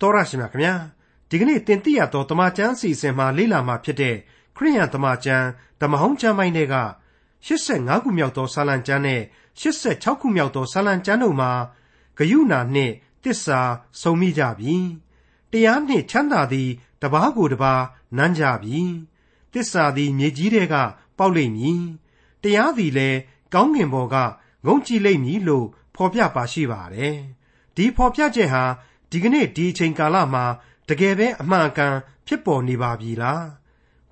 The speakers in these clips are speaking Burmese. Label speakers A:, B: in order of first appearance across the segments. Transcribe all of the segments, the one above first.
A: တော်ရရှိမြခင်ဗျာဒီကနေ့တင်ပြရတော့တမချန်းစီစဉ်မှာလေ့လာမှာဖြစ်တဲ့ခရိယန်တမချန်းဓမ္မဟောင်းကျမ်းပိုင်းတွေက85ခုမြောက်သောစာလံကျမ်းနဲ့86ခုမြောက်သောစာလံကျမ်းတို့မှာဂယုဏနှင့်တစ္ဆာဆုံမိကြပြီတရားနှင့်ချမ်းသာသည်တပားကိုတပားနမ်းကြပြီတစ္ဆာသည်မြေကြီးထဲကပေါက်လိမ့်မည်တရားသည်လည်းကောင်းကင်ဘော်ကငုံကြည့်လိမ့်မည်လို့ဖော်ပြပါရှိပါတယ်ဒီဖော်ပြချက်ဟာ ဒီကနေ့ဒီအချိန်ကာလမှာတကယ်ပဲအမှန်အကန်ဖြစ်ပေါ်နေပါပြီလား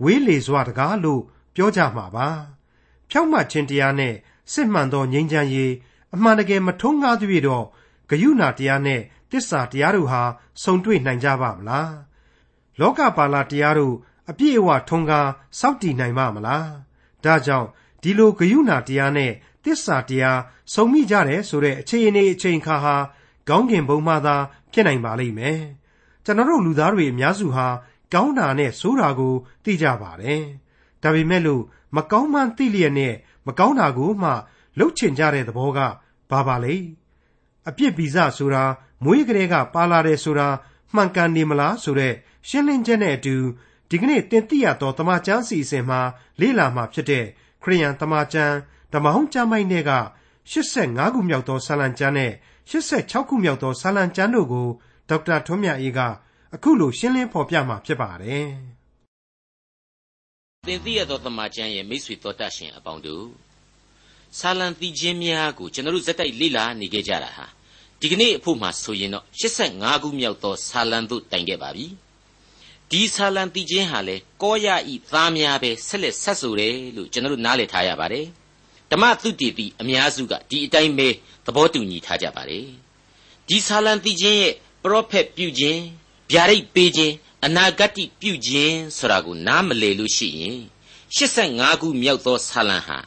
A: ဝေးလေစွာတကားလို့ပြောကြမှာပါဖြောက်မှတ်ခြင်းတရားနဲ့စစ်မှန်သောငြိမ်းချမ်းရေးအမှန်တကယ်မထုံးကားသေးတော့ဂယုဏတရားနဲ့တစ္ဆာတရားတို့ဟာဆုံတွေ့နိုင်ကြပါမလားလောကပါလာတရားတို့အပြည့်အဝထုံးကားစောင့်တည်နိုင်ပါမလားဒါကြောင့်ဒီလိုဂယုဏတရားနဲ့တစ္ဆာတရားဆုံမိကြတယ်ဆိုတဲ့အခြေအနေအချိန်ခါဟာ ကောင်းကင်ဘုံမှသာဖြစ်နိုင်ပါလိမ့်မယ်။ကျွန်တော်တို့လူသားတွေအများစုဟာကောင်းတာနဲ့ဆိုးတာကိုသိကြပါတယ်။ဒါပေမဲ့လို့မကောင်းမှန်းသိလျက်နဲ့မကောင်းတာကိုမှလှုပ်ချင်ကြတဲ့သဘောကဘာပါလဲ။အပြစ်ဗီဇဆိုတာမွေးကလေးကပါလာတယ်ဆိုတာမှန်ကန်နေမလားဆိုတဲ့ရှင်းလင်းချက်နဲ့အတူဒီကနေ့တင်ပြရတော့တမချန်းစီအစဉ်မှာလေ့လာမှာဖြစ်တဲ့ခရိယန်တမချန်းဓမ္မဟောင်းကျမ်းပိုင်းတွေက85ခုမြောက်သောဆာလံကျမ်းနဲ့ 86ခုမြောက်သောဆာလံကျမ်းတို့ကိုဒေါက်တာထွန်းမြတ်အေးကအခုလိုရှင်းလင်းဖော်ပြมาဖြစ်ပါတယ်။
B: သင်သိရသောသမာကျမ်းရဲ့မိတ်ဆွေတော်တတ်ရှင်အပေါင်းတို့ဆာလံသိခြင်းများကိုကျွန်တော်တို့ဇက်တိုက်လေ့လာနေကြကြတာဟာဒီကနေ့အဖို့မှဆိုရင်တော့85ခုမြောက်သောဆာလံတို့တိုင်ခဲ့ပါပြီ။ဒီဆာလံသိခြင်းဟာလေကောရဤသားများပဲဆက်လက်ဆက်ဆိုတယ်လို့ကျွန်တော်တို့နားလည်ထားရပါတယ်။ ဓမ္မသုတေတိအများစုကဒီအတိုင်းပဲသဘောတူညီထားကြပါတယ်ဒီဆာလံတိချင်းရဲ့ပရောဖက်ပြုခြင်းဗျာဒိတ်ပေးခြင်းအနာဂတ်ပြုခြင်းဆိုတာကိုနားမလည်လို့ရှိရင်85ခုမြောက်သောဆာလံဟာ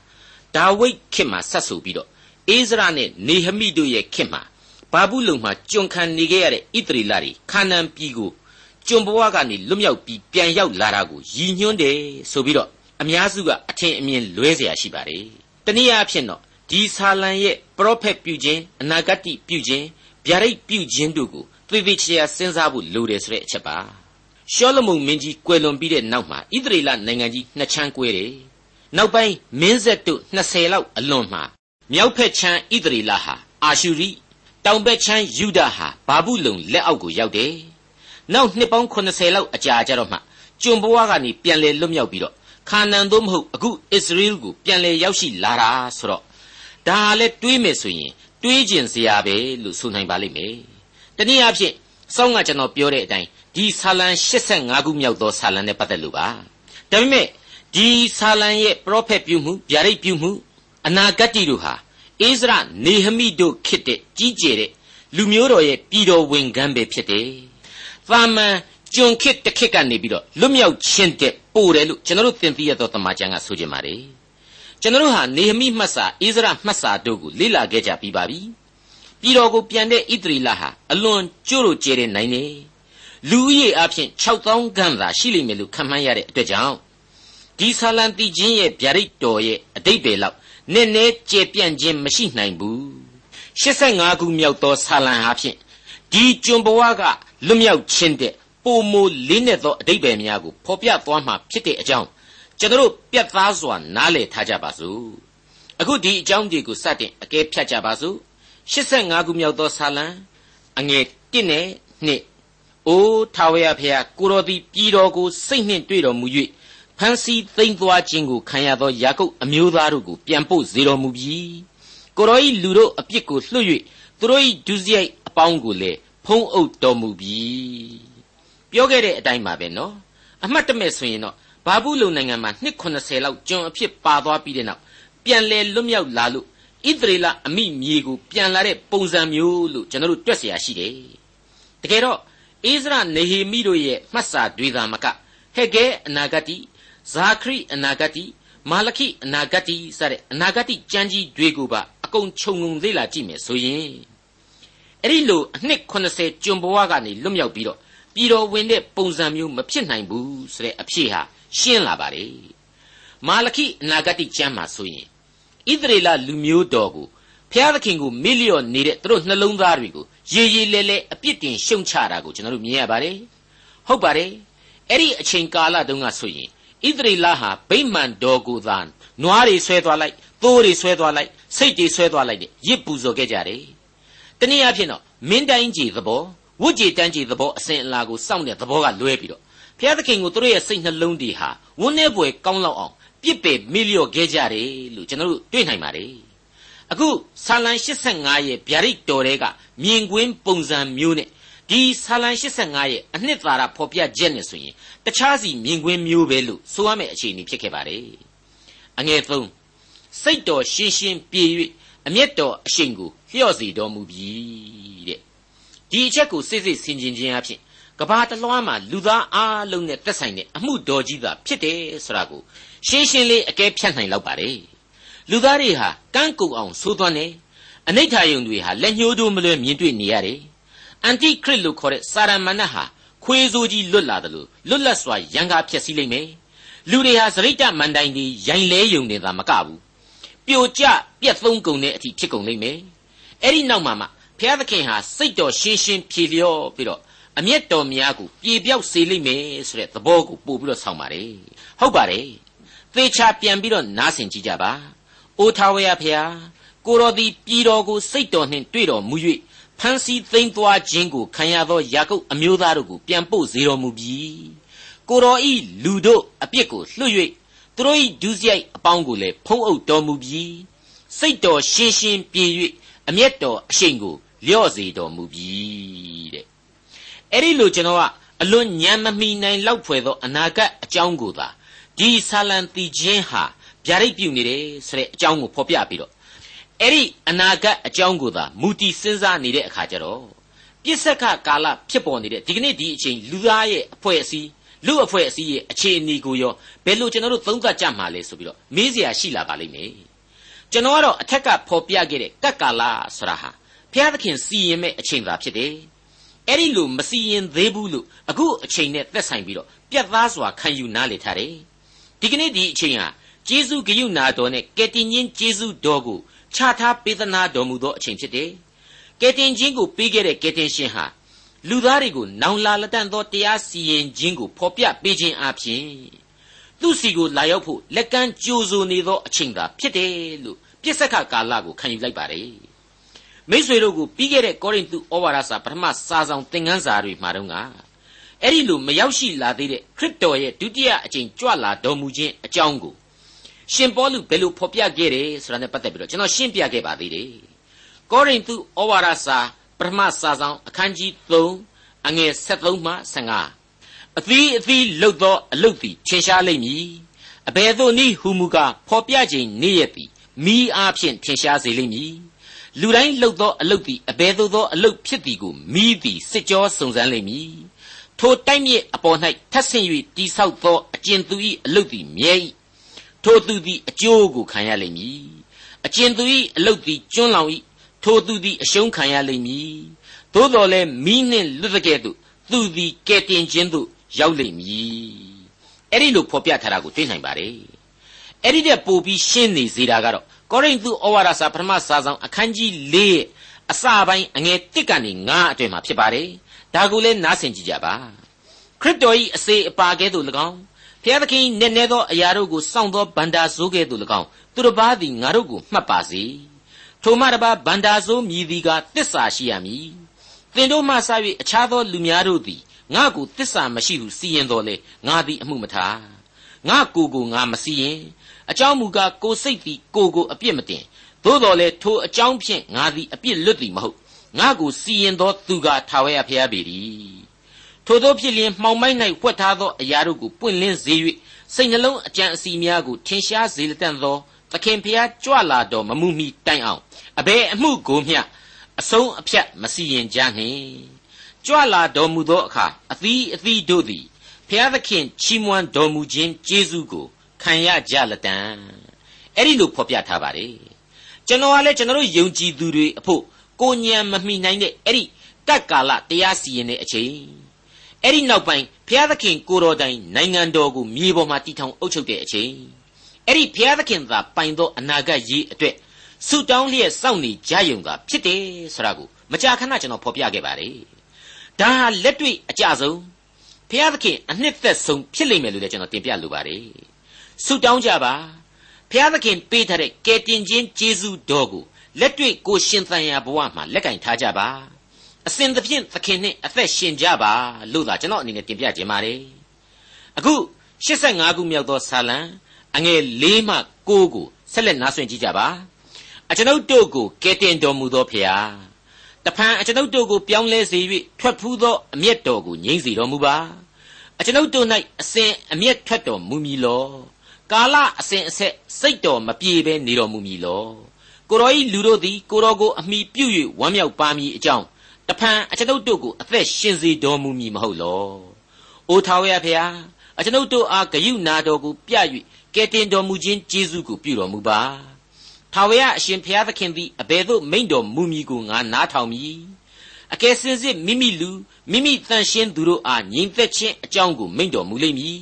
B: ဒါဝိဒ်ခေတ်မှာဆက်ဆိုပြီးတော့အိဇရာနဲ့နေဟမိတို့ရဲ့ခေတ်မှာဘာဘူးလုံမှာကျွန်ခံနေခဲ့ရတဲ့ဣသရေလတွေခါနန်ပြည်ကိုကျွန်ဘဝကနေလွတ်မြောက်ပြီးပြန်ရောက်လာတာကိုရည်ညွှန်းတယ်ဆိုပြီးတော့အများစုကအထင်အမြင်လွဲเสียရှိပါတယ်။ တနည်းအားဖြင့်တော့ဒီဆာလံရဲ့ပရောဖက်ပြုခြင်းအနာဂတ်ပြုခြင်းဗျာဒိတ်ပြုခြင်းတို့ကိုသေသေးချာချာစဉ်းစားဖို့လိုတယ်ဆိုတဲ့အချက်ပါရှောလမုန်မင်းကြီးကွယ်လွန်ပြီးတဲ့နောက်မှာဣသရေလနိုင်ငံကြီးနှစ်ချမ်းကွဲတယ်နောက်ပိုင်းမင်းဆက်တို့20လောက်အလွန်မှာမြောက်ဖက်ချမ်းဣသရေလဟာအာရှုရိတောင်ဘက်ချမ်းယူဒာဟာဘာဘူးလုံလက်အောက်ကိုရောက်တယ်နောက်နှစ်ပေါင်း80လောက်အကြာကြတော့မှကျွန်ဘဝကနေပြန်လဲလွတ်မြောက်ပြီးတော့ ခါနန်သို့မဟုတ်အခုအစ္စရေးကိုပြန်လဲရောက်ရှိလာတာဆိုတော့ဒါလည်းတွေးမယ်ဆိုရင်တွေးကျင်စရာပဲလို့ဆိုနိုင်ပါလိမ့်မယ်တနည်းအားဖြင့်စောင်းကကျွန်တော်ပြောတဲ့အတိုင်းဒီဆာလံ85ခုမြောက်သောဆာလံနဲ့ပတ်သက်လို့ပါဒါပေမဲ့ဒီဆာလံရဲ့ပရောဖက်ပြုမှုဗျာဒိတ်ပြုမှုအနာဂတ်တီတို့ဟာအိဇရနေဟမိတို့ခေတ်တဲ့ကြီးကျယ်တဲ့လူမျိုးတော်ရဲ့ပြည်တော်ဝင်ခန်းပဲဖြစ်တယ်။သာမန်ကျွန်ခေတ်တစ်ခေတ်ကနေပြီးတော့လွတ်မြောက်ခြင်းတဲ့ ပို့တယ်လို့ကျွန်တော်တို့သင်သိရသောတမန်ကျမ်းကဆိုကြပါတယ်။ကျွန်တော်တို့ဟာနေဟမိမှတ်စာအိဇရမှတ်စာတို့ကိုလေ့လာခဲ့ကြပြီးပါပြီပြည်တော်ကိုပြန်တဲ့ဣသရေလဟာအလွန်ကျို့လို့ကျဲတဲ့နိုင်နေလူဦးရေအဖြစ်6000ခန့်သာရှိလိမ့်မယ်လို့ခန့်မှန်းရတဲ့အတွက်ကြောင့်ဒီဆာလံတိချင်းရဲ့ဗျာဒိတ်တော်ရဲ့အတိတ်ပဲလောက်နည်းနည်းကျေပြန့်ခြင်းမရှိနိုင်ဘူး85ခုမြောက်သောဆာလံဟာဖြင့်ဒီကျွန်ဘဝကလွတ်မြောက်ခြင်းတဲ့ ပုံမလေးနဲ့သောအတိတ်ပဲများကိုဖော်ပြသွားမှာဖြစ်တဲ့အကြောင်းကျွန်တော်ပြတ်သားစွာနားလည်ထားကြပါစို့အခုဒီအကြောင်းတွေကိုစတင်အကဲဖြတ်ကြပါစို့85ခုမြောက်သောဆာလံအငယ်1နဲ့2အိုးထာဝရဖျားကိုတော်သည်ပြည်တော်ကိုစိတ်နှင့်တွေ့တော်မူ၍ဖန်စီသိမ့်သွားခြင်းကိုခံရသောယာကုပ်အမျိုးသားတို့ကိုပြန်ပို့စေတော်မူပြီးကိုတော်၏လူတို့အပြစ်ကိုလွှတ်၍သူတို့၏ဒုစရိုက်အပေါင်းကိုလည်းဖုံးအုပ်တော်မူပြီး ပြောခဲ့တဲ့အတိုင်းပါပဲနော်အမှတ်တမဲ့ဆိုရင်တော့ဘာဘူးလုံနိုင်ငံမှာနှစ်80လောက်ကျွန်အဖြစ်ပါသွားပြီးတဲ့နောက်ပြန်လဲလွတ်မြောက်လာလို့ဣသရေလအမိမြေကိုပြန်လာတဲ့ပုံစံမျိုးလို့ကျွန်တော်တို့တွက်เสียရှိတယ်။တကယ်တော့အိဇရနေဟေမိတို့ရဲ့မှတ်စာတွေသာမကဟေဂဲအနာဂတိဇာခရိအနာဂတိမာလခိအနာဂတိစတဲ့အနာဂတိကျမ်းကြီးတွေကိုပါအကုန်ခြုံငုံသေးလာကြည့်မယ်ဆိုရင်အဲ့ဒီလိုအနှစ်80ကျွန်ဘဝကနေလွတ်မြောက်ပြီးတော့ ပြည်တော်ဝင်တဲ့ပုံစံမျိုးမဖြစ်နိုင်ဘူးဆိုတဲ့အဖြစ်ဟာရှင်းလာပါတယ်မာလခိအနာဂတိကျမ်းမှာဆိုရင်ဣသရေလလူမျိုးတော်ကိုဖျားသခင်ကိုမေ့လျော့နေတဲ့သူတို့နှလုံးသားတွေကိုရေရေလဲလဲအပြစ်တင်ရှုံချတာကိုကျွန်တော်တို့မြင်ရပါတယ်ဟုတ်ပါတယ်အဲ့ဒီအချိန်ကာလတုန်းကဆိုရင်ဣသရေလဟာဗိမာန်တော်ကိုသာနွားတွေဆွဲသွားလိုက်သိုးတွေဆွဲသွားလိုက်စိတ်တွေဆွဲသွားလိုက်တဲ့ရစ်ပူဇော်ခဲ့ကြတယ်တနည်းအားဖြင့်တော့မင်းတိုင်းကြီးသဘော ဝုတ်ကြီးတန်းကြီးသဘောအစဉ်အလာကိုစောင့်တဲ့သဘောကလွဲပြီးတော့ဘုရားသခင်ကိုသူတို့ရဲ့စိတ်နှလုံးတွေဟာဝန်းနေပွေကောင်းလောက်အောင်ပြစ်ပယ်မိလျော့ခဲ့ကြတယ်လို့ကျွန်တော်တို့တွေ့နိုင်ပါတယ်အခုဆာလံ85ရဲ့ဗျာဒိတ်တော်တွေကမြင်ကွင်းပုံစံမျိုးနဲ့ဒီဆာလံ85ရဲ့အနှစ်သာရဖော်ပြချက်နဲ့ဆိုရင်တခြားစီမြင်ကွင်းမျိုးပဲလို့ဆိုရမယ့်အခြေအနေဖြစ်ခဲ့ပါတယ်အငယ်3စိတ်တော်ရှင်းရှင်းပြေ၍အမျက်တော်အရှိန်ကိုလျှော့စေတော်မူပြီတဲ့ ဒီအချက်ကိုစိတ်စိတ်ဆင်ခြင်ခြင်းအဖြစ်ကဘာတလွှားမှာလူသားအားလုံးနဲ့သက်ဆိုင်တဲ့အမှုတော်ကြီးသာဖြစ်တယ်ဆိုတာကိုရှင်းရှင်းလေးအကဲဖြတ်နိုင်လောက်ပါတယ်လူသားတွေဟာကန့်ကုံအောင်သိုးသွမ်းနေအနိဋ္ဌာယုံတွေဟာလက်ညှိုးတို့မလွဲမြင်တွေ့နေရတယ်အန်တိခရစ်လို့ခေါ်တဲ့စာရမဏတ်ဟာခွေးစိုးကြီးလွတ်လာတယ်လို့လွတ်လပ်စွာရန်ကားဖျက်ဆီးလိမ့်မယ်လူတွေဟာစရိတ္တမန်တိုင်ဒီရိုင်လဲယုံနေတာမကဘူးပြိုကျပြက်သုံးကုန်တဲ့အထိဖြစ်ကုန်လိမ့်မယ်အဲ့ဒီနောက်မှာမှ ဘုရားသခင်ဟာစိတ်တော်ရှင်းရှင်းဖြေလျော့ပြီးတော့အမျက်တော်များကိုပြေပြောက်စေလိမ့်မယ်ဆိုတဲ့သဘောကိုပို့ပြီးတော့ဆောင်းပါတယ်ဟုတ်ပါတယ်သေချာပြန်ပြီးတော့နားဆင်ကြည့်ကြပါအိုထာဝရဖျားကိုတော်သည်ပြည်တော်ကိုစိတ်တော်နှင့်တွေ့တော်မူ၍ဖန်စီသိမ့်သွားခြင်းကိုခံရသောယာကုပ်အမျိုးသားတို့ကိုပြန်ပို့စေတော်မူပြီကိုတော်ဤလူတို့အပြစ်ကိုလွှတ်၍သူတို့ဤဒုစရိုက်အပေါင်းကိုလည်းဖုံးအုပ်တော်မူပြီစိတ်တော်ရှင်းရှင်းပြေ၍အမျက်တော်အရှိန်ကို လျော့စေတော်မူပြီတဲ့အဲ့ဒီလိုကျွန်တော်ကအလွန်ညံမမီနိုင်လောက်ဖွယ်သောအနာဂတ်အကြောင်းကိုသာဒီဆာလံတီချင်းဟာဗျာဒိတ်ပြုနေတယ်ဆိုတဲ့အကြောင်းကိုဖော်ပြပြီးတော့အဲ့ဒီအနာဂတ်အကြောင်းကိုသာမူတည်စဉ်းစားနေတဲ့အခါကျတော့ပြစ္ဆကကာလဖြစ်ပေါ်နေတဲ့ဒီကနေ့ဒီအချိန်လူသားရဲ့အဖွဲ့အစည်းလူအဖွဲ့အစည်းရဲ့အခြေအနေကိုရောဘယ်လိုကျွန်တော်တို့သုံးသပ်ကြမှာလဲဆိုပြီးတော့မေးစရာရှိလာပါလိမ့်မယ်ကျွန်တော်ကတော့အထက်ကဖော်ပြခဲ့တဲ့ကတ်ကာလဆိုတာဟာ ဘုရားသခင်စီရင်မဲ့အချိန်သာဖြစ်တယ်အဲ့ဒီလိုမစီရင်သေးဘူးလို့အခုအချိန်နဲ့သက်ဆိုင်ပြီးတော့ပြတ်သားစွာခံယူနားလည်ထားတယ်ဒီကနေ့ဒီအချိန်ဟာဂျေဇုဂယုနာတော်နဲ့ကယ်တင်ရှင်ဂျေဇုတော်ကိုခြားထားပေးသနာတော်မူသောအချိန်ဖြစ်တယ်ကယ်တင်ခြင်းကိုပေးခဲ့တဲ့ကယ်တင်ရှင်ဟာလူသားတွေကိုနောင်လာလက်တန့်သောတရားစီရင်ခြင်းကိုဖော်ပြပေးခြင်းအပြင်သူစီကိုလာရောက်ဖို့လက်ကမ်းကြိုးဆိုနေသောအချိန်သာဖြစ်တယ်လို့ပြစ္ဆကကာလကိုခံယူလိုက်ပါတယ် မိษွေတို့ကိုပြီးခဲ့တဲ့ကောရိန္သုဩဝါဒစာပထမစာဆောင်သင်ခန်းစာတွေမှာတုန်းကအဲ့ဒီလိုမရောက်ရှိလာသေးတဲ့ခရစ်တော်ရဲ့ဒုတိယအကြိမ်ကြွလာတော်မူခြင်းအကြောင်းကိုရှင်ပေါလုဘယ်လိုဖော်ပြခဲ့တယ်ဆိုတာနဲ့ပတ်သက်ပြီးတော့ကျွန်တော်ရှင်းပြခဲ့ပါသေးတယ်ကောရိန္သုဩဝါဒစာပထမစာဆောင်အခန်းကြီး3အငယ်73မှ15အသီးအသီးလှုပ်သောအလုတ်သည်ထင်ရှားလိမ့်မည်အဘယ်သို့နည်းဟူမူကားဖော်ပြခြင်းနေ့ရက်သည်မိအားဖြင့်ထင်ရှားစေလိမ့်မည် လူတိုင်းလှုပ်သောအလုတ်သည်အဘယ်သို့သောအလုတ်ဖြစ်သည်ကိုမိသည်စစ်ကြောစုံစမ်းလိမ့်မည်ထိုတိုက်မြစ်အပေါ်၌ထပ်ဆင့်၍တိဆောက်သောအကျဉ်သူ၏အလုတ်သည်မြဲ၏ထိုသူသည်အကျိုးကိုခံရလိမ့်မည်အကျဉ်သူ၏အလုတ်သည်ကျွန်းလောင်၏ထိုသူသည်အရှုံးခံရလိမ့်မည်သို့တော်လည်းမိနှင့်လွတ်တဲ့ကဲ့သို့သူသည်ကဲ့တင်ခြင်းသို့ရောက်လိမ့်မည်အဲ့ဒီလိုဖော်ပြထားတာကိုတွေ့နိုင်ပါတယ်အဲ့ဒီတဲ့ပို့ပြီးရှင်းနေစေတာကတော့ ကောရိန္သုဩဝါဒစာပထမစာဆောင်အခန်းကြီး၄အစပိုင်းအငယ်၁ကနေ9အတွင်မှာဖြစ်ပါတယ်ဒါကိုလည်းနားဆင်ကြည့်ကြပါခရစ်တော်၏အစေအပါကဲ့သို့၎င်းဖျားသခင်နည်းနည်းသောအရာတို့ကိုစောင့်သောဗန္တာဇိုးကဲ့သို့၎င်းသူတစ်ပါးသည်ငါတို့ကိုမှတ်ပါစေထိုမှတပါဗန္တာဆိုးမြည်သည်ကတစ္ဆာရှိရမည်သင်တို့မှစ၍အခြားသောလူများတို့သည်ငါကိုတစ္ဆာမရှိဟုစီရင်တော်လေငါသည်အမှုမထားငါကိုကိုငါမစီရင် အကြောင်းမူကားကိုစိတ်သည်ကိုကိုအပြစ်မတင်သို့တော်လေထိုအကြောင်းဖြင့်ငါသည်အပြစ်လွတ်သည်မဟုတ်ငါကိုစီရင်သောသူကထာဝရဘုရားပေ၏ထို့သောဖြစ်လျင်မှောင်မိုက်၌ဖွက်ထားသောအရာတို့ကိုပွင့်လင်းစေ၍စိတ်နှလုံးအကြံအစီများကိုထင်ရှားစေလက်တန့်သောသခင်ဖျားကြွလာတော်မမူမီတိုင်အောင်အဘယ်အမှုကိုမျှအဆုံးအဖြတ်မစီရင်ကြနှင့်ကြွလာတော်မူသောအခါအသီးအသီးတို့သည်ဖျားသခင်ချီးမွမ်းတော်မူခြင်းကျေးဇူးကို ခံရကြလက်တံအဲ့ဒီလိုဖော်ပြထားပါတယ်ကျွန်တော်ကလည်းကျွန်တော်တို့ယုံကြည်သူတွေအဖို့ကိုညံမမိနိုင်တဲ့အဲ့ဒီကတ်ကာလတရားစီရင်တဲ့အချိန်အဲ့ဒီနောက်ပိုင်းဘုရားသခင်ကိုတော်တိုင်နိုင်ငံတော်ကိုမြေပေါ်မှာတည်ထောင်အုပ်ချုပ်တဲ့အချိန်အဲ့ဒီဘုရားသခင်သာပိုင်သောအနာဂတ်ရေးအတွက်ဆုတောင်းလျက်စောင့်နေကြယုံသာဖြစ်တယ်ဆိုတာကိုမကြာခဏကျွန်တော်ဖော်ပြခဲ့ပါတယ်ဒါဟာလက်တွေ့အကြဆုံးဖျားသခင်အနှစ်သက်ဆုံးဖြစ်လိမ့်မယ်လို့လည်းကျွန်တော်တင်ပြလိုပါတယ် ဆုတောင်းကြပါဖျားသခင်ပေးထားတဲ့ကယ်တင်ခြင်းကျေးဇူးတော်ကိုလက်တွေ့ကိုရှင်သန်ရာဘဝမှာလက်ကင်ထားကြပါအစဉ်သဖြင့်သခင်နဲ့အသက်ရှင်ကြပါလို့သာကျွန်တော်အနေနဲ့တင်ပြခြင်းပါတယ်အခု85ခုမြောက်သောဆာလံအငယ်၄မှ9ကိုဆက်လက်နားဆွင့်ကြည့်ကြပါအကျွန်ုပ်တို့ကိုကယ်တင်တော်မူသောဖျားတဖန်အကျွန်ုပ်တို့ကိုပြောင်းလဲစေ၍ထွက်ဖူးသောအမျက်တော်ကိုငြိမ့်စေတော်မူပါအကျွန်ုပ်တို့၌အစဉ်အမျက်ထွက်တော်မူမည်လော ကာလအစဉ်အဆက်စိတ်တော်မပြေဘဲနေတော်မူမည်လောကိုတော်ဤလူတို့သည်ကိုတော်ကိုအမိပြုတ်၍ဝမ်းမြောက်ပါမည်အကြောင်းတဖန်အကျွန်ုပ်တို့ကိုအသက်ရှင်စေတော်မူမည်မဟုတ်လောအိုထာဝရဖျားအကျွန်ုပ်တို့အားဂယုနာတော်ကိုပြ၍ကယ်တင်တော်မူခြင်းကျေးဇူးကိုပြုတော်မူပါထာဝရအရှင်ဘုရားသခင်သည်အဘယ်သို့မိန့်တော်မူမည်ကိုငါနားထောင်မည်အကယ်စင်စစ်မိမိလူမိမိတန်ရှင်းသူတို့အားညီသက်ခြင်းအကြောင်းကိုမိန့်တော်မူလိမ့်မည်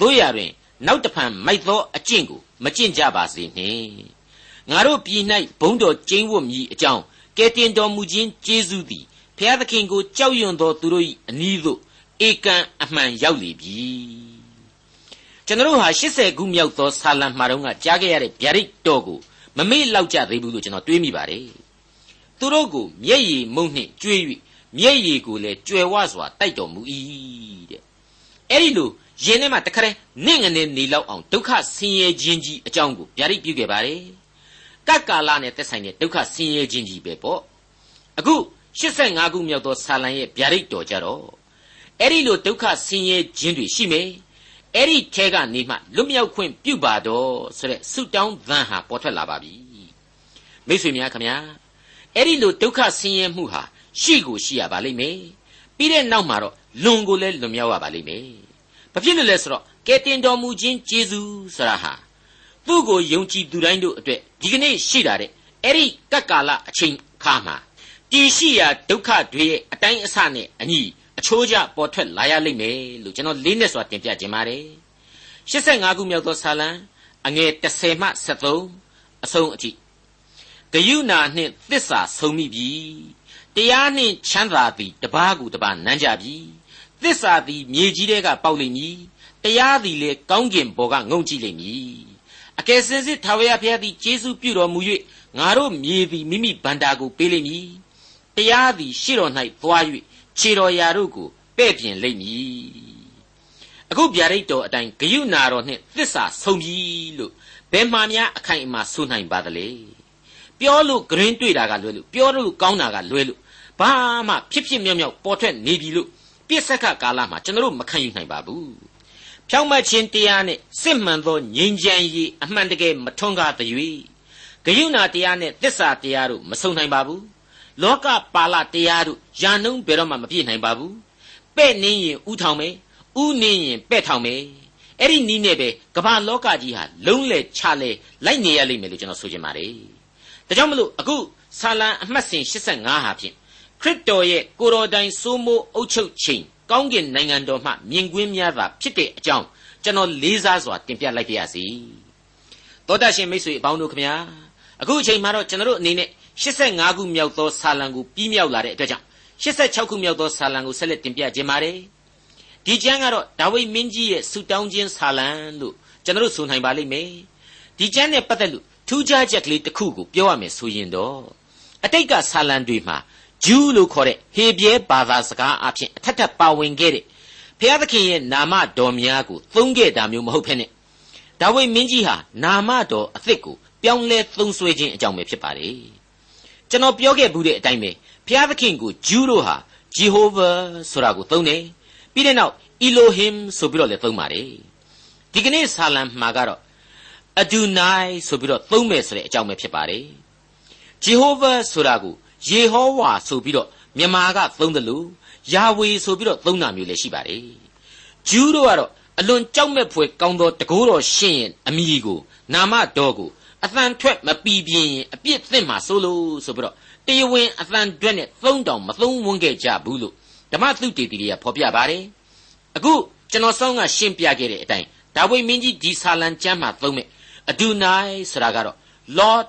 B: တို့ရတွင် နောက်တဖန်မိုက်သောအကျင့်ကိုမကျင့်ကြပါစေနှင့်ငါတို့ပြည်၌ဘုံတော်ကျင်းဝတ်မည်အကြောင်းကယ်တင်တော်မူခြင်းကျေးဇူးသည်ဘုရားသခင်ကိုကြောက်ရွံ့သောသူတို့၏အနီးသို့ဧကန်အမှန်ရောက်လေပြီကျွန်တော်ဟာ80ခုမြောက်သောဆာလံမှာတော့ကကြားခဲ့ရတဲ့ဗျာဒိတ်တော်ကိုမမေ့လောက်ကြသေးဘူးလို့ကျွန်တော်တွေးမိပါတယ်သူတို့ကိုမျက်ရည်မုံနှင့်ကြွေး၍မျက်ရည်ကိုလည်းကြွယ်ဝစွာတိုက်တော်မူ၏တဲ့ အဲ့ဒီလိုရင်ထဲမှာတခါတည်းနင့်ငနေနေလောက်အောင်ဒုက္ခဆင်းရဲခြင်းကြီးအကြောင်းကိုဗျာဒိတ်ပြုခဲ့ပါတယ်ကတ်ကာလနဲ့သက်ဆိုင်တဲ့ဒုက္ခဆင်းရဲခြင်းကြီးပဲပေါ့အခု85ခုမြောက်သောဆာလံရဲ့ဗျာဒိတ်တော်ကြတော့အဲ့ဒီလိုဒုက္ခဆင်းရဲခြင်းတွေရှိမယ်အဲ့ဒီထဲကနေမှလွတ်မြောက်ခွင့်ပြုပါတော့ဆိုတဲ့ဆုတောင်းသံဟာပေါ်ထွက်လာပါပြီမိတ်ဆွေများခင်ဗျာအဲ့ဒီလိုဒုက္ခဆင်းရဲမှုဟာရှိကိုရှိရပါလိမ့်မယ်ပြီးတဲ့နောက်မှာတော့ လွန်ကိုလည်းလွန်မြောက်ရပါလိမ့်မယ်ဘာဖြစ်လို့လဲဆိုတော့ကဲတင်တော်မူခြင်းကျေးဇူးဆိုတာဟာသူ့ကိုယုံကြည်သူတိုင်းတို့အတွက်ဒီကနေ့ရှိတာတဲ့အဲ့ဒီကပ်ကာလအချိန်ခါမှာတည်ရှိရာဒုက္ခတွေရဲ့အတိုင်းအဆနဲ့အညီအချိုးကျပေါ်ထွက်လာရလိမ့်မယ်လို့ကျွန်တော်လေးနဲ့စွာတင်ပြခြင်းပါတယ်85ခုမြောက်သောဆာလံအငယ်30မှ73အဆုံးအထိဂယုဏနှင့်သစ္စာဆုံးမိပြီတရားနှင့်ချမ်းသာသည်တပားကူတပားနမ်းကြပြီ သစ္စာသည်မြေကြီးထဲကပေါက်လိမ့်မည်တရားသည်လေကောင်းကျင်ဘော်ကငုံကြည့်လိမ့်မည်အကယ်စင်စစ်ထာဝရဘုရားသည်ကျေးဇူးပြုတော်မူ၍ငါတို့မြေသည်မိမိဗန္တာကိုပေးလိမ့်မည်တရားသည်ရှေ့တော်၌သွား၍ခြေတော်ရာတို့ကိုပဲ့ပြင်လိမ့်မည်အခုဗျာဒိတ်တော်အတိုင်းဂယုနာတော်နှင့်သစ္စာဆုံးပြီလို့ဘယ်မှများအခိုင်အမာဆိုနိုင်ပါသလဲပြောလို့ဂရင်းတွေ့တာကလွဲလို့ပြောလို့ကောင်းတာကလွဲလို့ဘာမှဖြစ်ဖြစ်မြောက်မြောက်ပေါ်ထွက်နေပြီလို့ ပြစ်စက်ကကာလမှာကျွန်တော်တို့မခံယူနိုင်ပါဘူးဖြောင့်မတ်ခြင်းတရားနဲ့စစ်မှန်သောငြိမ်းချမ်းရေးအမှန်တကယ်မထွန်းကားသည်၍ဂယုဏတရားနဲ့သစ္စာတရားတို့မဆုံနိုင်ပါဘူးလောကပါဠတရားတို့ယာနှုံးဘယ်တော့မှမပြည့်နိုင်ပါဘူးပဲ့နင်းရင်ဥထောင်မယ်ဥနင်းရင်ပဲ့ထောင်မယ်အဲ့ဒီနီးနဲ့ပဲကမ္ဘာလောကကြီးဟာလုံးလေချလဲလိုက်နေရလိမ့်မယ်လို့ကျွန်တော်ဆိုချင်ပါတယ်ဒါကြောင့်မလို့အခုဆာလံအမှတ်စဉ်85ဟာဖြင့် ခရစ်တော်ရဲ့ကိုတော်တိုင်စိုးမိုးအုပ်ချုပ်ခြင်းကောင်းကင်နိုင်ငံတော်မှမြင်ကွင်းများသာဖြစ်တဲ့အကြောင်းကျွန်တော်လေးစားစွာတင်ပြလိုက်ပါရစေတောတရှင်မိတ်ဆွေအပေါင်းတို့ခင်ဗျာအခုအချိန်မှတော့ကျွန်တော်တို့အနေနဲ့85ခုမြောက်သောဆာလံကိုပြီးမြောက်လာတဲ့အတွက်ကြောင့်86ခုမြောက်သောဆာလံကိုဆက်လက်တင်ပြခြင်းပါတယ်ဒီကျမ်းကတော့ဒါဝိဒ်မင်းကြီးရဲ့ဆူတောင်းခြင်းဆာလံလို့ကျွန်တော်တို့ဆိုနိုင်ပါလိမ့်မယ်ဒီကျမ်းနဲ့ပတ်သက်လို့ထူးခြားချက်ကလေးတစ်ခုကိုပြောရမယ်ဆိုရင်တော့အတိတ်ကဆာလံတွေမှာ ဂျူးလို့ခေါ်တဲ့ဟေပြဲဘာသာစကားအဖြစ်အထက်ထပ်ပါဝင်ခဲ့တဲ့ဘုရားသခင်ရဲ့နာမတော်များကိုသုံးခဲ့တာမျိုးမဟုတ်ဖ ೇನೆ ဒါဝိဒ်မင်းကြီးဟာနာမတော်အသစ်ကိုပြောင်းလဲသုံးဆွဲခြင်းအကြောင်းပဲဖြစ်ပါတယ်ကျွန်တော်ပြောခဲ့ဘူးတဲ့အတိုင်းပဲဘုရားသခင်ကိုဂျူးတို့ဟာဂျေဟောဗာဆိုတာကိုသုံးတယ်ပြီးတဲ့နောက် Elohim ဆိုပြီးတော့လည်းသုံးပါတယ်ဒီကနေ့ဆာလံမှာကတော့ Adonai ဆိုပြီးတော့သုံးမယ်ဆိုတဲ့အကြောင်းပဲဖြစ်ပါတယ် Jehovah ဆိုတာကို ယေဟောဝါဆိုပြီးတော့မြန်မာကသုံးတယ်လို့ယာဝေဆိုပြီးတော့သုံးတာမျိုးလည်းရှိပါတယ်ဂျူးတို့ကတော့အလွန်ကြောက်မဲ့ဖွယ်ကောင်းသောတကိုးတော်ရှင်ရဲ့အမိကိုနာမတော်ကိုအသံထွက်မပီပြင်းရင်အပြစ်သင့်မှာဆိုလို့ဆိုပြီးတော့တရားဝင်အသံတွက်နဲ့သုံးတောင်မသုံးဝန်းခဲ့ကြဘူးလို့ဓမ္မသုတေသီတွေကဖော်ပြပါတယ်အခုကျွန်တော်ဆောင်းကရှင်းပြခဲ့တဲ့အတိုင်းဒါဝိမင်းကြီးဒီဆာလံကျမ်းမှာသုံးမဲ့အဒူနိုင်ဆိုတာကတော့ Lord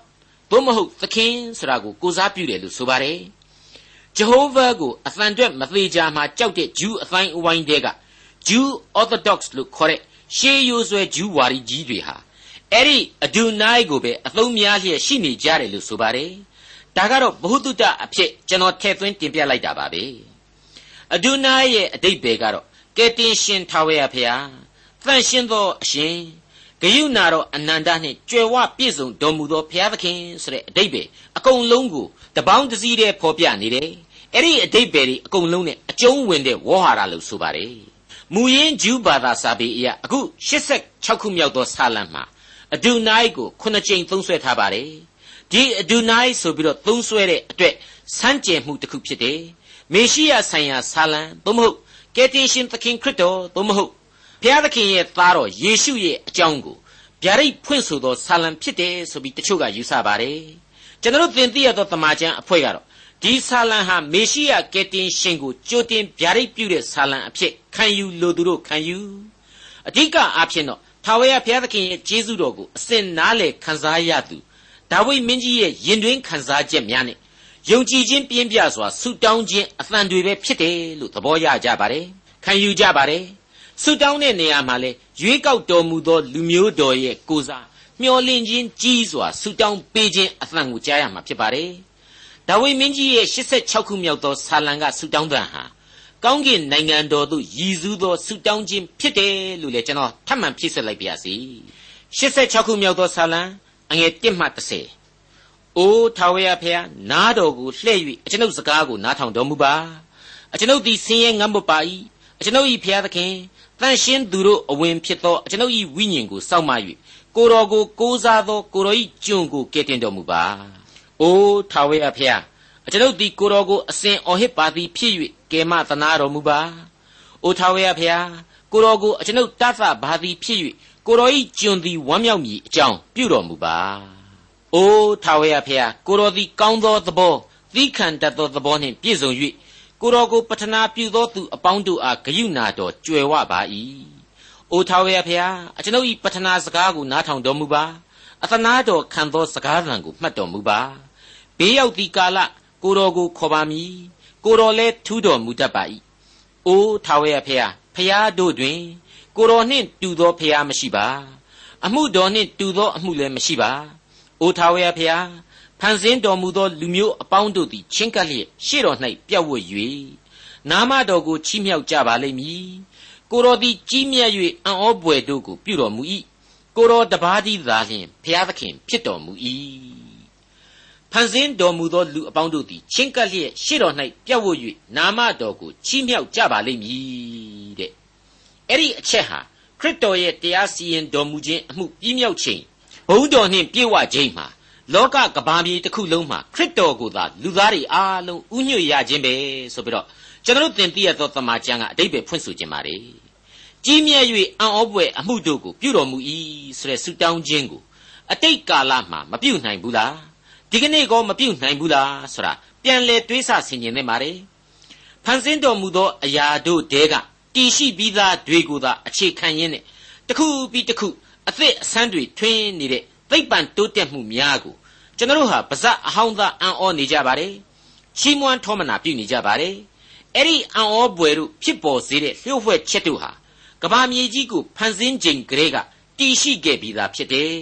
B: သို့မဟုတ်သခင်ဆိုတာကိုကိုစားပြုတယ်လို့ဆိုပါတယ်ဂျဟိုးဗာကိုအသံတွက်မသေးကြမှာကြောက်တဲ့ဂျူးအတိုင်းအဝိုင်းတွေကဂျူး Orthodox လို့ခေါ်တဲ့ရှေးရိုးဆွဲဂျူးဝါဒီကြီးတွေဟာအဲ့ဒီအဒူနိုင်ကိုပဲအသုံးများလျက်ရှိနေကြတယ်လို့ဆိုပါတယ်ဒါကတော့ဘ ഹു တုတအဖြစ်ကျွန်တော်ထည့်သွင်းတင်ပြလိုက်တာပါပဲအဒူနိုင်ရဲ့အတိတ်ပဲကတော့ကယ်တင်ရှင်ထာဝရဖျားတန်ရှင်းသောအရှင် ဂယုဏတော်အနန္တနှင့်ကြွယ်ဝပြည့်စုံတော်မူသောဘုရားသခင်ဆိုတဲ့အတိတ်ပဲအကုန်လုံးကိုတပေါင်းတစည်းတည်းဖော်ပြနေတယ်အဲ့ဒီအတိတ်ပဲဒီအကုန်လုံးနဲ့အကျုံးဝင်တဲ့ဝေါ်ဟာရလို့ဆိုပါတယ်မူရင်းဂျူးဘာသာစာပေအရအခု86ခုမြောက်သောစာလံမှာအဒူနိုင်ကိုခုနှစ်ကြိမ်သုံးဆွဲထားပါတယ်ဒီအဒူနိုင်ဆိုပြီးတော့သုံးဆွဲတဲ့အတွက်စမ်းကြယ်မှုတစ်ခုဖြစ်တယ်မေရှိယဆိုင်ရာစာလံသို့မဟုတ်ကယ်တင်ရှင်သခင်ခရစ်တော်သို့မဟုတ် ဘုရားသခင်ရဲ့သားတော်ယေရှုရဲ့အကြောင်းကိုဗျာဒိတ်ဖွင့်ဆိုသောဆာလံဖြစ်တယ်ဆိုပြီးတချို့ကယူဆပါတယ်ကျွန်တော်သင်သိရသောတမန်ကျန်အဖွဲ့ကတော့ဒီဆာလံဟာမေရှိယကယ်တင်ရှင်ကိုကြိုတင်ဗျာဒိတ်ပြုတဲ့ဆာလံအဖြစ်ခံယူလိုသူတို့ခံယူအဓိကအားဖြင့်တော့ထာဝရဘုရားသခင်ရဲ့ကျေးဇူးတော်ကိုအစဉ်နားလေခံစားရသူဒါဝိမင်းကြီးရဲ့ရင်တွင်းခံစားချက်များနဲ့ယုံကြည်ခြင်းပြင်းပြစွာဆုတောင်းခြင်းအသံတွေပဲဖြစ်တယ်လို့သဘောရကြပါတယ်ခံယူကြပါတယ် ဆုတောင်းတဲ့နေရာမှာလဲရွေးကောက်တော်မူသော လူမျိုးတော်ရဲ့ကိုစားမျောလင့်ခြင်းကြီးစွာဆုတောင်းပေးခြင်းအသံကိုကြားရမှာဖြစ်ပါတယ်ဒါဝိမင်းကြီးရဲ့86ခုမြောက်သောဆာလံကဆုတောင်းတဲ့ဟာကောင်းကင်နိုင်ငံတော်သို့ရည်စူးသောဆုတောင်းခြင်းဖြစ်တယ်လို့လည်းကျွန်တော်ထပ်မံဖြည့်ဆွက်လိုက်ပါရစေ86ခုမြောက်သောဆာလံအငယ်1မှ30အိုးထာဝရဘုရားနားတော်ကိုလှဲ့၍အကျွန်ုပ်စကားကိုနားထောင်တော်မူပါအကျွန်ုပ်သည်ဆင်းရဲငတ်မပါ၏ အကျွန်ုပ်၏ဘုရားသခင်တန်ရှင်းသူတို့အဝင်ဖြစ်သောအကျွန်ုပ်၏ဝိညာဉ်ကိုစောင့်မ၍ကိုတော်ကိုကိုးစားသောကိုတော်၏ကျွန်ကိုကယ်တင်တော်မူပါ။အိုးထာဝရဘုရားအကျွန်ုပ်သည်ကိုတော်ကိုအစဉ်အော်ဟစ်ပါသည်ဖြစ်၍ကယ်မသနာတော်မူပါ။အိုးထာဝရဘုရားကိုတော်ကိုအကျွန်ုပ်တတ်သပါသည်ဖြစ်၍ကိုတော်၏ကျွန်သည်ဝမ်းမြောက်မည်အကြောင်းပြုတော်မူပါ။အိုးထာဝရဘုရားကိုတော်သည်ကောင်းသောသဘောသီးခံတတ်သောသဘောနှင့်ပြည့်စုံ၍ ကိုတော်ကိုပထနာပြုသောသူအပေါင်းတို့အားဂယုဏတော်ကြွယ်ဝပါ၏။အိုထာဝရဖျားအကျွန်ုပ်၏ပထနာစကားကိုနားထောင်တော်မူပါ။အသနာတော်ခံသောစကားသံကိုမှတ်တော်မူပါ။ဘေးရောက်သည့်ကာလကိုတော်ကိုခေါ်ပါမည်။ကိုတော်လည်းထူးတော်မူတတ်ပါ၏။အိုထာဝရဖျားဖျားတို့တွင် ကိုတော်နှင့်တူသောဖျားမရှိပါ။အမှုတော်နှင့်တူသောအမှုလည်းမရှိပါ။အိုထာဝရဖျား ဖန်ဆင်းတော်မူသောလူမျိုးအပေါင်းတို့သည်ချင်းကပ်လျက်ရှေ့တော်၌ပြတ်ဝတ်၍နာမတော်ကိုချီးမြှောက်ကြပါလိမ့်မည်ကိုတော်သည်ကြီးမြတ်၍အံ့ဩပွေတို့ကိုပြုတော်မူ၏ကိုတော်တပါးသည်သာလျှင်ဘုရားသခင်ဖြစ်တော်မူ၏ဖန်ဆင်းတော်မူသောလူအပေါင်းတို့သည်ချင်းကပ်လျက်ရှေ့တော်၌ပြတ်ဝတ်၍နာမတော်ကိုချီးမြှောက်ကြပါလိမ့်မည်တဲ့အဲ့ဒီအချက်ဟာခရစ်တော်ရဲ့တရားစီရင်တော်မူခြင်းအမှုပြည့်မြောက်ခြင်းဘုံတော်နှင့်ပြည့်ဝခြင်းမှာ လောကကဘာမြေတစ်ခုလုံးမှာခရစ်တော်ကိုသာလူသားတွေအားလုံးဥညွတ်ရခြင်းပဲဆိုပြီးတော့ကျွန်တော်သင်သိရသောတမန်ကျမ်းကအတိတ်ပဲဖွင့်ဆိုခြင်းပါတယ်ကြီးမြတ်၍အံ့ဩဖွယ်အမှုတို့ကိုပြုတော်မူ၏ဆိုတဲ့ဆုတောင်းခြင်းကိုအတိတ်ကာလမှာမပြုနိုင်ဘူးလားဒီကနေ့ကောမပြုနိုင်ဘူးလားဆိုတာပြန်လေတွေးဆဆင်ခြင်နေပါတယ်ဖန်ဆင်းတော်မူသောအရာတို့တဲကတည်ရှိပြီးသားတွေကိုသာအခြေခံရင်းနဲ့တစ်ခုပြီးတစ်ခုအသစ်အဆန်းတွေထွင်းနေတဲ့သိပ္ပံတိုးတက်မှုများကို ကျွန်တော်ဟာပါဇက်အဟောင်းသားအံ့ဩနေကြပါတယ်ချီးမွမ်းထောမနာပြုနေကြပါတယ်အဲ့ဒီအံ့ဩပွေတို့ဖြစ်ပေါ်စေတဲ့လျှို့ဝှက်ချက်တို့ဟာကဘာမြေကြီးကိုဖန်ဆင်းခြင်းကလေးကတည်ရှိခဲ့ပြီးသားဖြစ်တယ်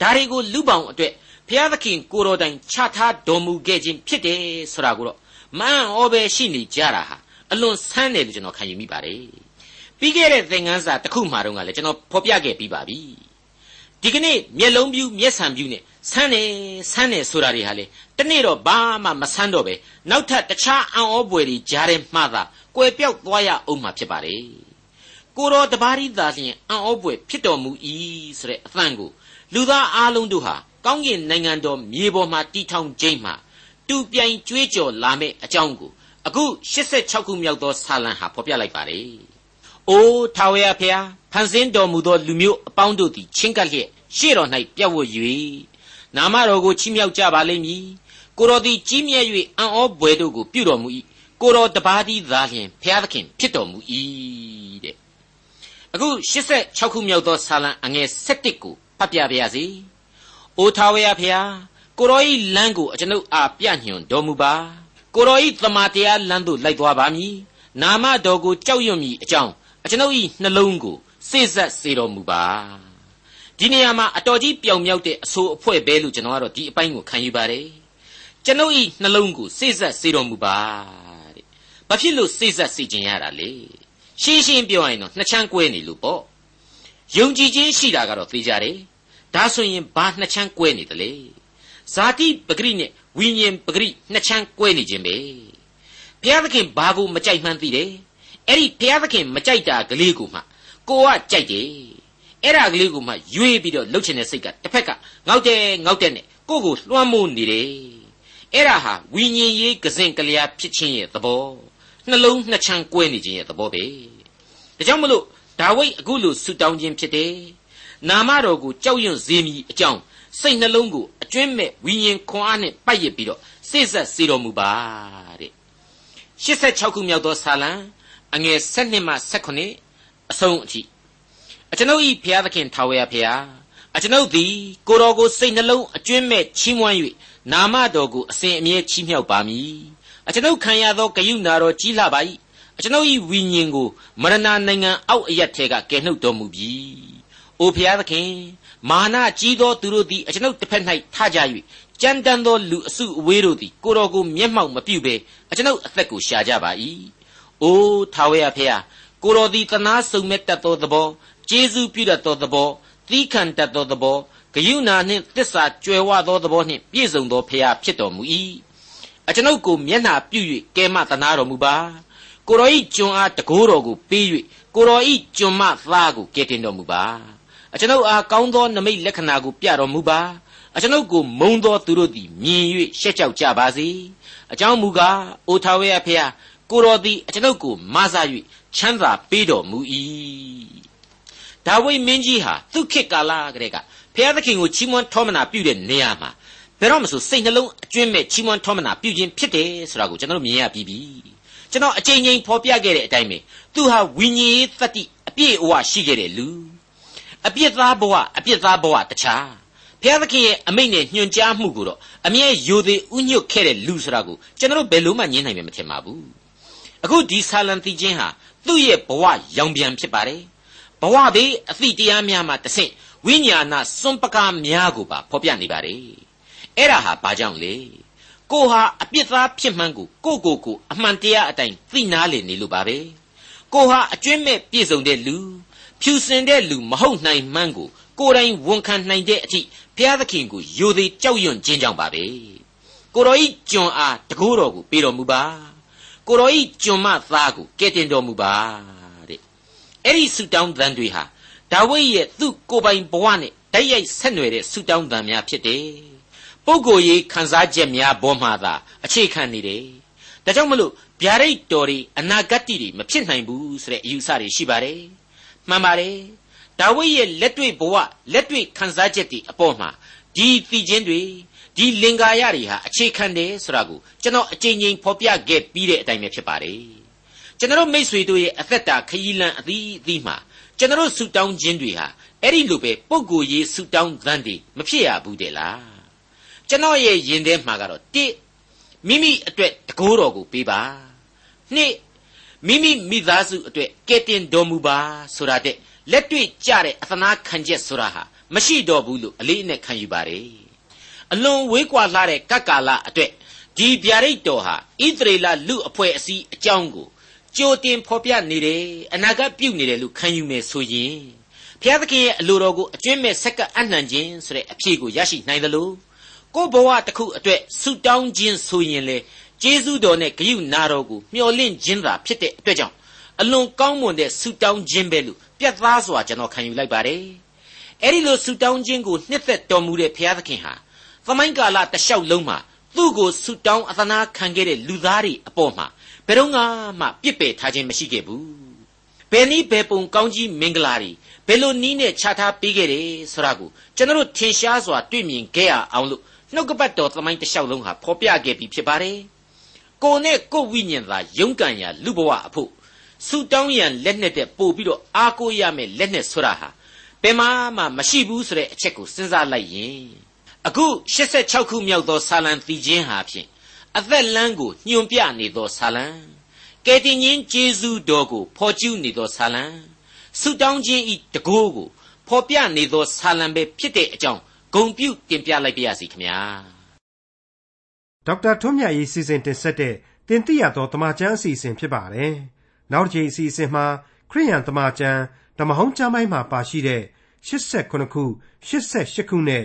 B: ဒါတွေကိုလူပောင်အတွက်ဘုရားသခင်ကိုတော်တိုင်ချထားတော်မူခဲ့ခြင်းဖြစ်တယ်ဆိုတာကိုတော့မအံ့ဩပဲရှိနေကြတာဟာအလွန်ဆန်းတယ်လို့ကျွန်တော်ခံယူမိပါတယ်ပြီးခဲ့တဲ့သင်ခန်းစာတစ်ခုမှတော့ကလည်းကျွန်တော်ဖော်ပြခဲ့ပြီးပါပြီဒီကနေ့မျက်လုံးပြူးမျက်စံပြူးနဲ့ ဆန်းတယ်ဆန်းတယ်ဆိုတာတွေဟာလေတနေ့တော့ဘာမှမဆန်းတော့ပဲနောက်ထပ်တခြားအံ့ဩပွေတွေကြားထဲမှသာကွယ်ပြောက်သွားရအောင်မှာဖြစ်ပါတယ်ကိုတော်တပါးရီသာလျှင်အံ့ဩပွေဖြစ်တော်မူ၏ဆိုတဲ့အသံကိုလူသားအလုံးတို့ဟာကောင်းကင်နိုင်ငံတော်မြေပေါ်မှာတီထောင်ခြင်းမှာတူပြိုင်ကြွေးကြော်လာမယ့်အကြောင်းကိုအခု86ခုမြောက်သောဆာလံဟာဖော်ပြလိုက်ပါတယ်။အိုးထာဝရဘုရားဖန်ဆင်းတော်မူသောလူမျိုးအပေါင်းတို့သည်ချင်းကပ်လျက်ရှေ့တော်၌ပြတ်ဝတ်၍ နာမတော်ကိုချီးမြှောက်ကြပါလိမ့်မည်ကိုတော်သည်ကြီးမြတ်၍အံ့ဩဘွယ်တို့ကိုပြုတော်မူ၏ကိုတော်တပါးသည်သာလျှင်ဘုရားသခင်ဖြစ်တော်မူ၏တဲ့အခု86ခုမြောက်သောဆာလံအငယ်7ကိုဖတ်ပြပါရစေအိုထာဝရဘုရားကိုတော်၏လမ်းကိုအကျွန်ုပ်အားပြညွှန်တော်မူပါကိုတော်ဤသမာတရားလမ်းသို့လိုက်သွားပါမည်နာမတော်ကိုကြောက်ရွံ့မည်အကြောင်းအကျွန်ုပ်ဤနှလုံးကိုစေ့ဆက်စေတော်မူပါ ဒီနေရာမှာအတော်ကြီးပြောင်မြောက်တဲ့အဆိုအဖွဲပဲလို့ကျွန်တော်ကတော့ဒီအပိုင်းကိုခံယူပါတယ်ကျွန်ုပ်ဤနှလုံးကိုစေ့ဆက်စေတော်မူပါတဲ့ဘာဖြစ်လို့စေ့ဆက်စေခြင်းရတာလဲရှင်းရှင်းပြောရင်တော့နှစ်ချမ်းကွဲနေလို့ပေါ့ယုံကြည်ခြင်းရှိတာကတော့သိကြတယ်ဒါဆိုရင်ဘာနှစ်ချမ်းကွဲနေတယ်လေဇာတိပဂရိနဲ့ဝိညာဉ်ပဂရိနှစ်ချမ်းကွဲနေခြင်းပဲဘုရားသခင်ဘာကိုမကြိုက်မှန်းသိတယ်အဲ့ဒီဘုရားသခင်မကြိုက်တာကလေးကိုမှကိုကကြိုက်တယ် အဲ့ဒါကလေးကိုမှရွေးပြီးတော့လှုပ်ချင်တဲ့စိတ်ကတစ်ဖက်ကငေါက်တယ်ငေါက်တယ်နဲ့ကိုကိုလွှမ်းမိုးနေတယ်အဲ့ဒါဟာဝိညာဉ်ရေးကစင်ကလျာဖြစ်ခြင်းရဲ့သဘောနှလုံးနှစ်ချမ်းကွဲနေခြင်းရဲ့သဘောပဲဒါကြောင့်မလို့ဒါဝိဒ်အခုလိုဆူတောင်းခြင်းဖြစ်တယ်နာမတော်ကိုကြောက်ရွံ့စေမည်အကြောင်းစိတ်နှလုံးကိုအကျွင့်မဲ့ဝိညာဉ်ခွန်အားနဲ့ပတ်ရစ်ပြီးတော့စိတ်ဆက်စေတော်မူပါတဲ့86ခုမြောက်သောဆာလံအငယ်7မှ18အဆုံးအထိ အကျွန်ုပ်ဤဘုရားသခင်ထာဝရဘုရားအကျွန်ုပ်သည်ကိုတော်ကိုစိတ်နှလုံးအကျွင့်မဲ့ချီးမွမ်း၍နာမတော်ကိုအစဉ်အမြဲချီးမြှောက်ပါမည်အကျွန်ုပ်ခံရသောဂယုဏတော်ကြီးလှပါ၏အကျွန်ုပ်ဤဝိညာဉ်ကိုမရဏနိုင်ငံအောက်အရက်ထဲကကယ်နှုတ်တော်မူပြီ။အိုဘုရားသခင်မာနကြီးသောသူတို့သည်အကျွန်ုပ်တစ်ဖက်၌ထကြ၍ကြမ်းတမ်းသောလူအစုအဝေးတို့သည်ကိုတော်ကိုမျက်မှောက်မပြုဘဲအကျွန်ုပ်အသက်ကိုရှာကြပါ၏။အိုထာဝရဘုရားကိုတော်သည်တနာစုံမဲ့တတ်သောသဘော ကျေးဇူးပြုတတ်သောသဘောသီးခံတတ်သောသဘောဂယုဏနှင့်တစ္ဆာကြွယ်ဝသောသဘောနှင့်ပြည့်စုံသောဖရာဖြစ်တော်မူ၏အကျွန်ုပ်ကိုမျက်နှာပြု၍ကဲမသနာတော်မူပါကိုတော်ဤကျွန်အားတကိုးတော်ကိုပေး၍ကိုတော်ဤကျွန်မသားကိုကယ်တင်တော်မူပါအကျွန်ုပ်အားကောင်းသောနမိတ်လက္ခဏာကိုပြတော်မူပါအကျွန်ုပ်ကိုမုံသောသူတို့သည်မြင်၍ရှက်ကြောက်ကြပါစေအကြောင်းမူကားအိုထာဝရဖျားကိုတော်သည်အကျွန်ုပ်ကိုမဆ၍ချမ်းသာပေးတော်မူ၏ ဒါဝိမင်းကြီးဟာသူခေတ်ကာလကတည်းကဖျားသခင်ကိုချီးမွမ်းထောမနာပြုတဲ့နေရာမှာဘယ်တော့မှဆိုစိတ်နှလုံးအကျွင့်မဲ့ချီးမွမ်းထောမနာပြုခြင်းဖြစ်တယ်ဆိုတာကိုကျွန်တော်မြင်ရပြီးပြီကျွန်တော်အချိန်ချင်းဖော်ပြခဲ့တဲ့အတိုင်းပဲသူဟာဝိညာဉ်ရေးသတ္တိအပြည့်အဝရှိခဲ့တဲ့လူအပြစ်သားဘဝအပြစ်သားဘဝတခြားဘုရားသခင်ရဲ့အမိန့်နဲ့ညွှန်ကြားမှုကိုတော့အမြဲယိုသေးဥညွတ်ခဲ့တဲ့လူဆိုတာကိုကျွန်တော်ဘယ်လို့မှညင်းနိုင်မှာမထင်ပါဘူးအခုဒီဆာလံတီချင်းဟာသူ့ရဲ့ဘဝရောင်ပြန်ဖြစ်ပါတယ် ဘဝဘေးအသည့်တရားများမှာတဆင့်ဝိညာဏစွန့်ပကားများကိုပါဖော်ပြနေပါတယ်အဲ့ဒါဟာဘာကြောင့်လဲကိုဟာအပြစ်သားဖြစ်မှန်းကိုကိုကိုကိုအမှန်တရားအတိုင်းသိနာလေနေလို့ပါပဲကိုဟာအကျွင့်မဲ့ပြည့်စုံတဲ့လူဖြူစင်တဲ့လူမဟုတ်နိုင်မှန်းကိုကိုယ်တိုင်ဝန်ခံနိုင်တဲ့အထိဘုရားသခင်ကိုယိုသေးကြောက်ရွံ့ခြင်းကြောင့်ပါပဲကိုတော်ဤကျွန်အားတကိုးတော်ကိုပေးတော်မူပါကိုတော်ဤကျွန်မသားကိုကယ်တင်တော်မူပါတဲ့ အဲ့ဒီဆုတောင်းသံတွေဟာဒါဝိဒ်ရဲ့သူ့ကိုယ်ပိုင်ဘဝနဲ့တိုက်ရိုက်ဆက်နွယ်တဲ့ဆုတောင်းသံများဖြစ်တယ်ပုဂ္ဂိုလ်ရေးခံစားချက်များဘောမှသာအခြေခံနေတယ်ဒါကြောင့်မလို့ဗျာဒိတ်တော်တွေအနာဂတ်တွေမဖြစ်နိုင်ဘူးဆိုတဲ့အယူဆတွေရှိပါတယ်မှန်ပါတယ်ဒါဝိဒ်ရဲ့လက်တွေ့ဘဝလက်တွေ့ခံစားချက်တွေအပေါ်မှာဒီသိချင်းတွေဒီလင်္ကာရတွေဟာအခြေခံတယ်ဆိုတာကိုကျွန်တော်အကြိမ်ကြိမ်ဖော်ပြခဲ့ပြီးတဲ့အတိုင်းပဲဖြစ်ပါတယ် ကျွန်တော်မိษွေတို့ရဲ့အသက်တာခရီးလန်းအသီးအသီးမှာကျွန်တော်ဆူတောင်းခြင်းတွေဟာအဲ့ဒီလိုပဲပုံကိုယ်ရေးဆူတောင်းသံတွေမဖြစ်ရဘူးတဲ့လားကျွန်တော်ရဲ့ယင်ထဲမှာကတော့တစ်မိမိအတွက်တကိုးတော်ကိုပေးပါနှစ်မိမိမိသားစုအတွက်ကဲတင်တော်မူပါဆိုတာတဲ့လက်တွေ့ကြတဲ့အသနာခံချက်ဆိုတာဟာမရှိတော့ဘူးလို့အလေးအနက်ခံယူပါတယ်အလွန်ဝေးကွာလာတဲ့ကက္ကာလအတွက်ဒီဗျာဒိတ်တော်ဟာဣသရေလလူအဖွဲ့အစည်းအကြောင်းကို ကြိုတင်ဖော်ပြနေတယ်အနာဂတ်ပြုနေတယ်လို့ခံယူမယ်ဆိုရင်ဘုရားသခင်ရဲ့အလိုတော်ကိုအကျွင့်မဲ့ဆက်ကအနှံခြင်းဆိုတဲ့အဖြေကိုရရှိနိုင်သလိုကိုယ်ဘဝတစ်ခုအတွက်ဆုတောင်းခြင်းဆိုရင်လေကျေးဇူးတော်နဲ့ဂရုနာတော်ကိုမျှော်လင့်ခြင်းသာဖြစ်တဲ့အတွက်ကြောင့်အလွန်ကောင်းမွန်တဲ့ဆုတောင်းခြင်းပဲလို့ပြတ်သားစွာကျွန်တော်ခံယူလိုက်ပါတယ်အဲ့ဒီလိုဆုတောင်းခြင်းကိုနှစ်သက်တော်မူတဲ့ဘုရားသခင်ဟာသမိုင်းကာလတလျှောက်လုံးမှာသူ့ကိုဆုတောင်းအသနာခံခဲ့တဲ့လူသားတွေအပေါ်မှာ ဘယ်တော့မှပြစ်ပယ်ထားခြင်းမရှိခဲ့ဘူးဘယ်နည်းဘယ်ပုံကောင်းကြီးမင်္ဂလာတွေဘယ်လိုနည်းနဲ့ခြားထားပေးခဲ့တယ်ဆိုတာကိုကျွန်တော်တို့ထင်ရှားစွာတွေ့မြင်ခဲ့ရအောင်လို့နှုတ်ကပတ်တော်သမိုင်းတစ်လျှောက်လုံးဟာဖော်ပြခဲ့ပြီးဖြစ်ပါတယ်ကိုနဲ့ကိုဝိညာဉ်သာယုံကံရာလူဘဝအဖို့ဆူတောင်းရန်လက်နဲ့တဲ့ပို့ပြီးတော့အားကိုးရမယ်လက်နဲ့ဆိုတာဟာဘယ်မှမှမရှိဘူးဆိုတဲ့အချက်ကိုစဉ်းစားလိုက်ရင်အခု86ခုမြောက်သောဆာလံသီချင်းဟာဖြင့် အသက်လမ်းကိုညွန်ပြနေသောဆာလံကယ်တင်ရှင်ဂျေဇုတော်ကိုဖော်ကျူးနေသောဆာလံဆုတောင်းခြင်းဤတကိုးကိုဖော်ပြနေသောဆာလံပဲဖြစ်တဲ့အကြောင်းဂုံပြုတင်ပြလိုက်ပါရစေခင်ဗျာ
A: ဒေါက်တာထွန်းမြတ်ရေးစီစဉ်တင်ဆက်တဲ့တင်ပြရသောတမချန်းအစီအစဉ်ဖြစ်ပါတယ်နောက်တစ်ချိန်အစီအစဉ်မှာခရိယန်တမချန်းဓမ္မဟောင်းကျမ်းပိုင်းမှာပါရှိတဲ့89ခု88ခုနဲ့